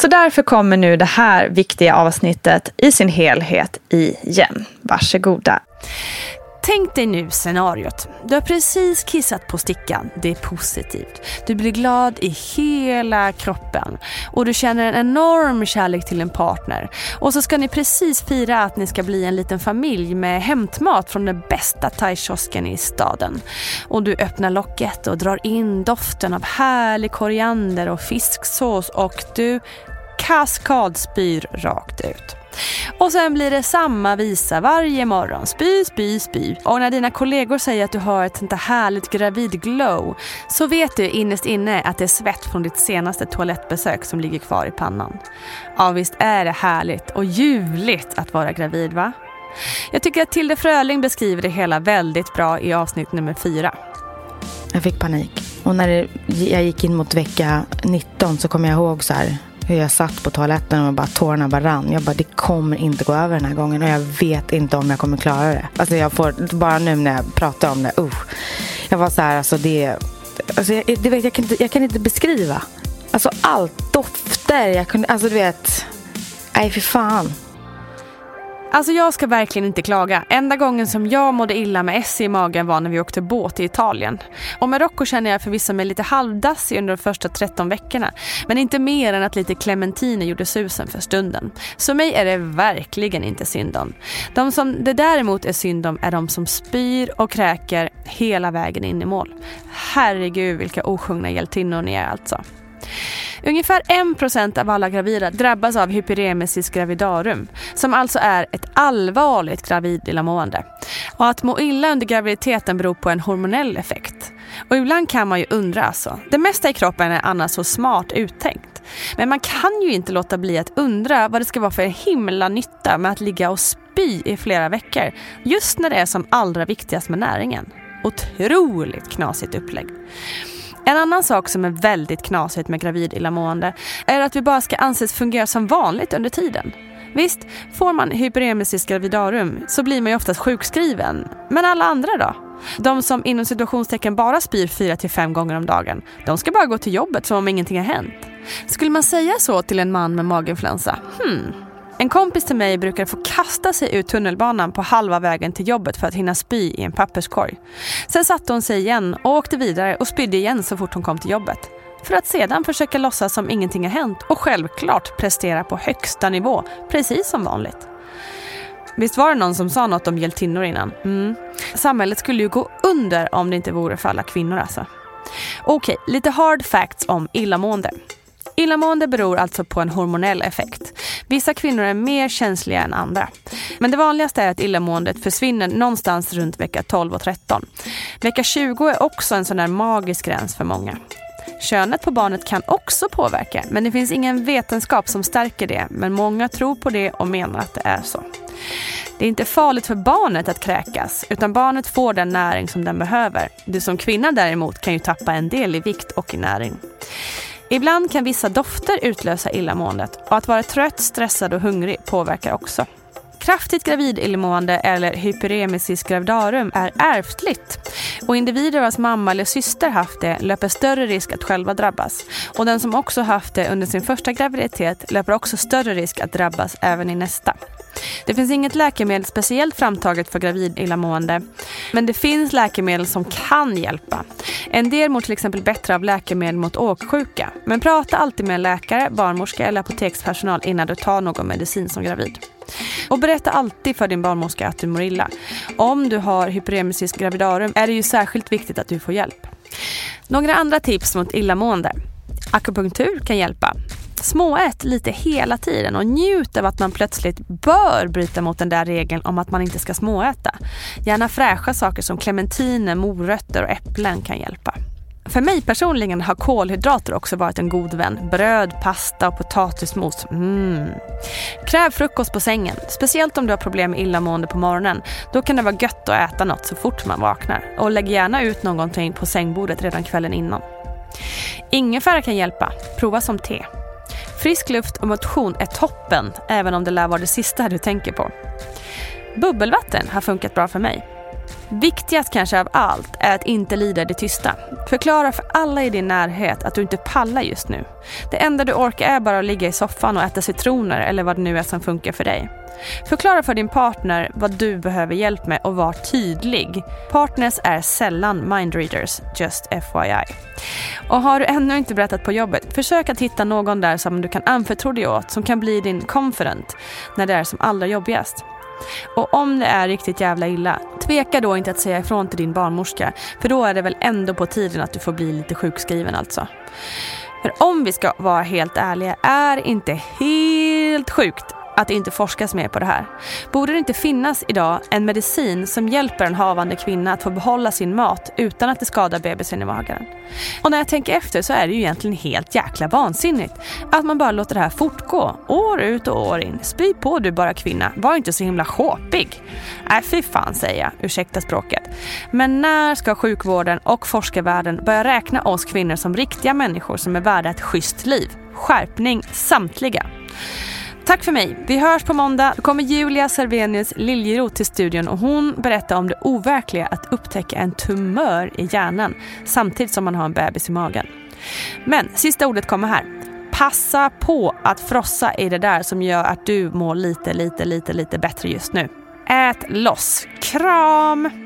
Så därför kommer nu det här viktiga avsnittet i sin helhet igen. Varsågoda. Tänk dig nu scenariot. Du har precis kissat på stickan. Det är positivt. Du blir glad i hela kroppen. Och du känner en enorm kärlek till en partner. Och så ska ni precis fira att ni ska bli en liten familj med hämtmat från den bästa thaikiosken i staden. Och du öppnar locket och drar in doften av härlig koriander och fisksås och du kaskadspyr rakt ut. Och sen blir det samma visa varje morgon. Spy, spy, spy. Och när dina kollegor säger att du har ett sånt där härligt gravidglow så vet du innerst inne att det är svett från ditt senaste toalettbesök som ligger kvar i pannan. Ja, visst är det härligt och ljuvligt att vara gravid va? Jag tycker att Tilde Fröling beskriver det hela väldigt bra i avsnitt nummer fyra. Jag fick panik. Och när jag gick in mot vecka 19 så kommer jag ihåg så här hur jag satt på toaletten och bara tårarna bara rann. Jag bara, det kommer inte gå över den här gången och jag vet inte om jag kommer klara det. Alltså jag får, bara nu när jag pratar om det, uh. Jag var så här, alltså det, alltså jag, det vet, jag, kan inte, jag kan inte beskriva. Alltså allt, dofter, jag kunde, alltså du vet, nej för fan. Alltså jag ska verkligen inte klaga. Enda gången som jag mådde illa med S i magen var när vi åkte båt i Italien. Och Marocko känner jag förvisso mig lite halvdassig under de första 13 veckorna. Men inte mer än att lite clementiner gjorde susen för stunden. Så mig är det verkligen inte synd om. De som det däremot är synd om är de som spyr och kräker hela vägen in i mål. Herregud vilka osjungna hjältinnor ni är alltså. Ungefär 1% av alla gravida drabbas av hyperemesis gravidarum, som alltså är ett allvarligt gravidillamående. Och att må illa under graviditeten beror på en hormonell effekt. Och ibland kan man ju undra alltså. Det mesta i kroppen är annars så smart uttänkt. Men man kan ju inte låta bli att undra vad det ska vara för himla nytta med att ligga och spy i flera veckor. Just när det är som allra viktigast med näringen. Otroligt knasigt upplägg. En annan sak som är väldigt knasigt med gravid illamående är att vi bara ska anses fungera som vanligt under tiden. Visst, får man hyperemesis gravidarum så blir man ju oftast sjukskriven. Men alla andra då? De som inom situationstecken bara spyr 4-5 gånger om dagen, de ska bara gå till jobbet som om ingenting har hänt. Skulle man säga så till en man med maginfluensa? Hmm. En kompis till mig brukar få kasta sig ur tunnelbanan på halva vägen till jobbet för att hinna spy i en papperskorg. Sen satte hon sig igen och åkte vidare och spydde igen så fort hon kom till jobbet. För att sedan försöka låtsas som ingenting har hänt och självklart prestera på högsta nivå, precis som vanligt. Visst var det någon som sa något om hjältinnor innan? Mm. Samhället skulle ju gå under om det inte vore för alla kvinnor alltså. Okej, lite hard facts om illamående. Illamående beror alltså på en hormonell effekt. Vissa kvinnor är mer känsliga än andra. Men det vanligaste är att illamåendet försvinner någonstans runt vecka 12 och 13. Vecka 20 är också en sån där magisk gräns för många. Könet på barnet kan också påverka, men det finns ingen vetenskap som stärker det. Men många tror på det och menar att det är så. Det är inte farligt för barnet att kräkas, utan barnet får den näring som den behöver. Du som kvinna däremot kan ju tappa en del i vikt och i näring. Ibland kan vissa dofter utlösa illamåendet och att vara trött, stressad och hungrig påverkar också. Kraftigt gravidillamående eller hyperemesis gravidarum är ärftligt och individer vars mamma eller syster haft det löper större risk att själva drabbas. Och den som också haft det under sin första graviditet löper också större risk att drabbas även i nästa. Det finns inget läkemedel speciellt framtaget för gravidillamående. Men det finns läkemedel som kan hjälpa. En del mår till exempel bättre av läkemedel mot åksjuka. Men prata alltid med en läkare, barnmorska eller apotekspersonal innan du tar någon medicin som gravid. Och berätta alltid för din barnmorska att du mår illa. Om du har hyperemesis gravidarum är det ju särskilt viktigt att du får hjälp. Några andra tips mot illamående. Akupunktur kan hjälpa. Småät lite hela tiden och njut av att man plötsligt bör bryta mot den där regeln om att man inte ska småäta. Gärna fräscha saker som clementiner, morötter och äpplen kan hjälpa. För mig personligen har kolhydrater också varit en god vän. Bröd, pasta och potatismos. Mm. Kräv frukost på sängen, speciellt om du har problem med illamående på morgonen. Då kan det vara gött att äta något så fort man vaknar. Och lägg gärna ut någonting på sängbordet redan kvällen innan. Ingefära kan hjälpa. Prova som te. Frisk luft och motion är toppen, även om det lär vara det sista du tänker på. Bubbelvatten har funkat bra för mig. Viktigast kanske av allt är att inte lida det tysta. Förklara för alla i din närhet att du inte pallar just nu. Det enda du orkar är bara att ligga i soffan och äta citroner eller vad det nu är som funkar för dig. Förklara för din partner vad du behöver hjälp med och var tydlig. Partners är sällan mindreaders, just FYI. Och har du ännu inte berättat på jobbet, försök att hitta någon där som du kan anförtro dig åt, som kan bli din confident när det är som allra jobbigast. Och om det är riktigt jävla illa, tveka då inte att säga ifrån till din barnmorska. För då är det väl ändå på tiden att du får bli lite sjukskriven alltså. För om vi ska vara helt ärliga är inte helt sjukt att det inte forskas mer på det här. Borde det inte finnas idag en medicin som hjälper en havande kvinna att få behålla sin mat utan att det skadar bebisen i magen? Och när jag tänker efter så är det ju egentligen helt jäkla vansinnigt att man bara låter det här fortgå år ut och år in. Spy på du bara kvinna, var inte så himla sjåpig. Nej äh, fy fan säger jag, ursäkta språket. Men när ska sjukvården och forskarvärlden börja räkna oss kvinnor som riktiga människor som är värda ett schysst liv? Skärpning samtliga. Tack för mig. Vi hörs på måndag. Då kommer Julia Servenius Liljeroth till studion och hon berättar om det overkliga att upptäcka en tumör i hjärnan samtidigt som man har en bebis i magen. Men sista ordet kommer här. Passa på att frossa i det där som gör att du mår lite, lite, lite, lite bättre just nu. Ät loss. Kram!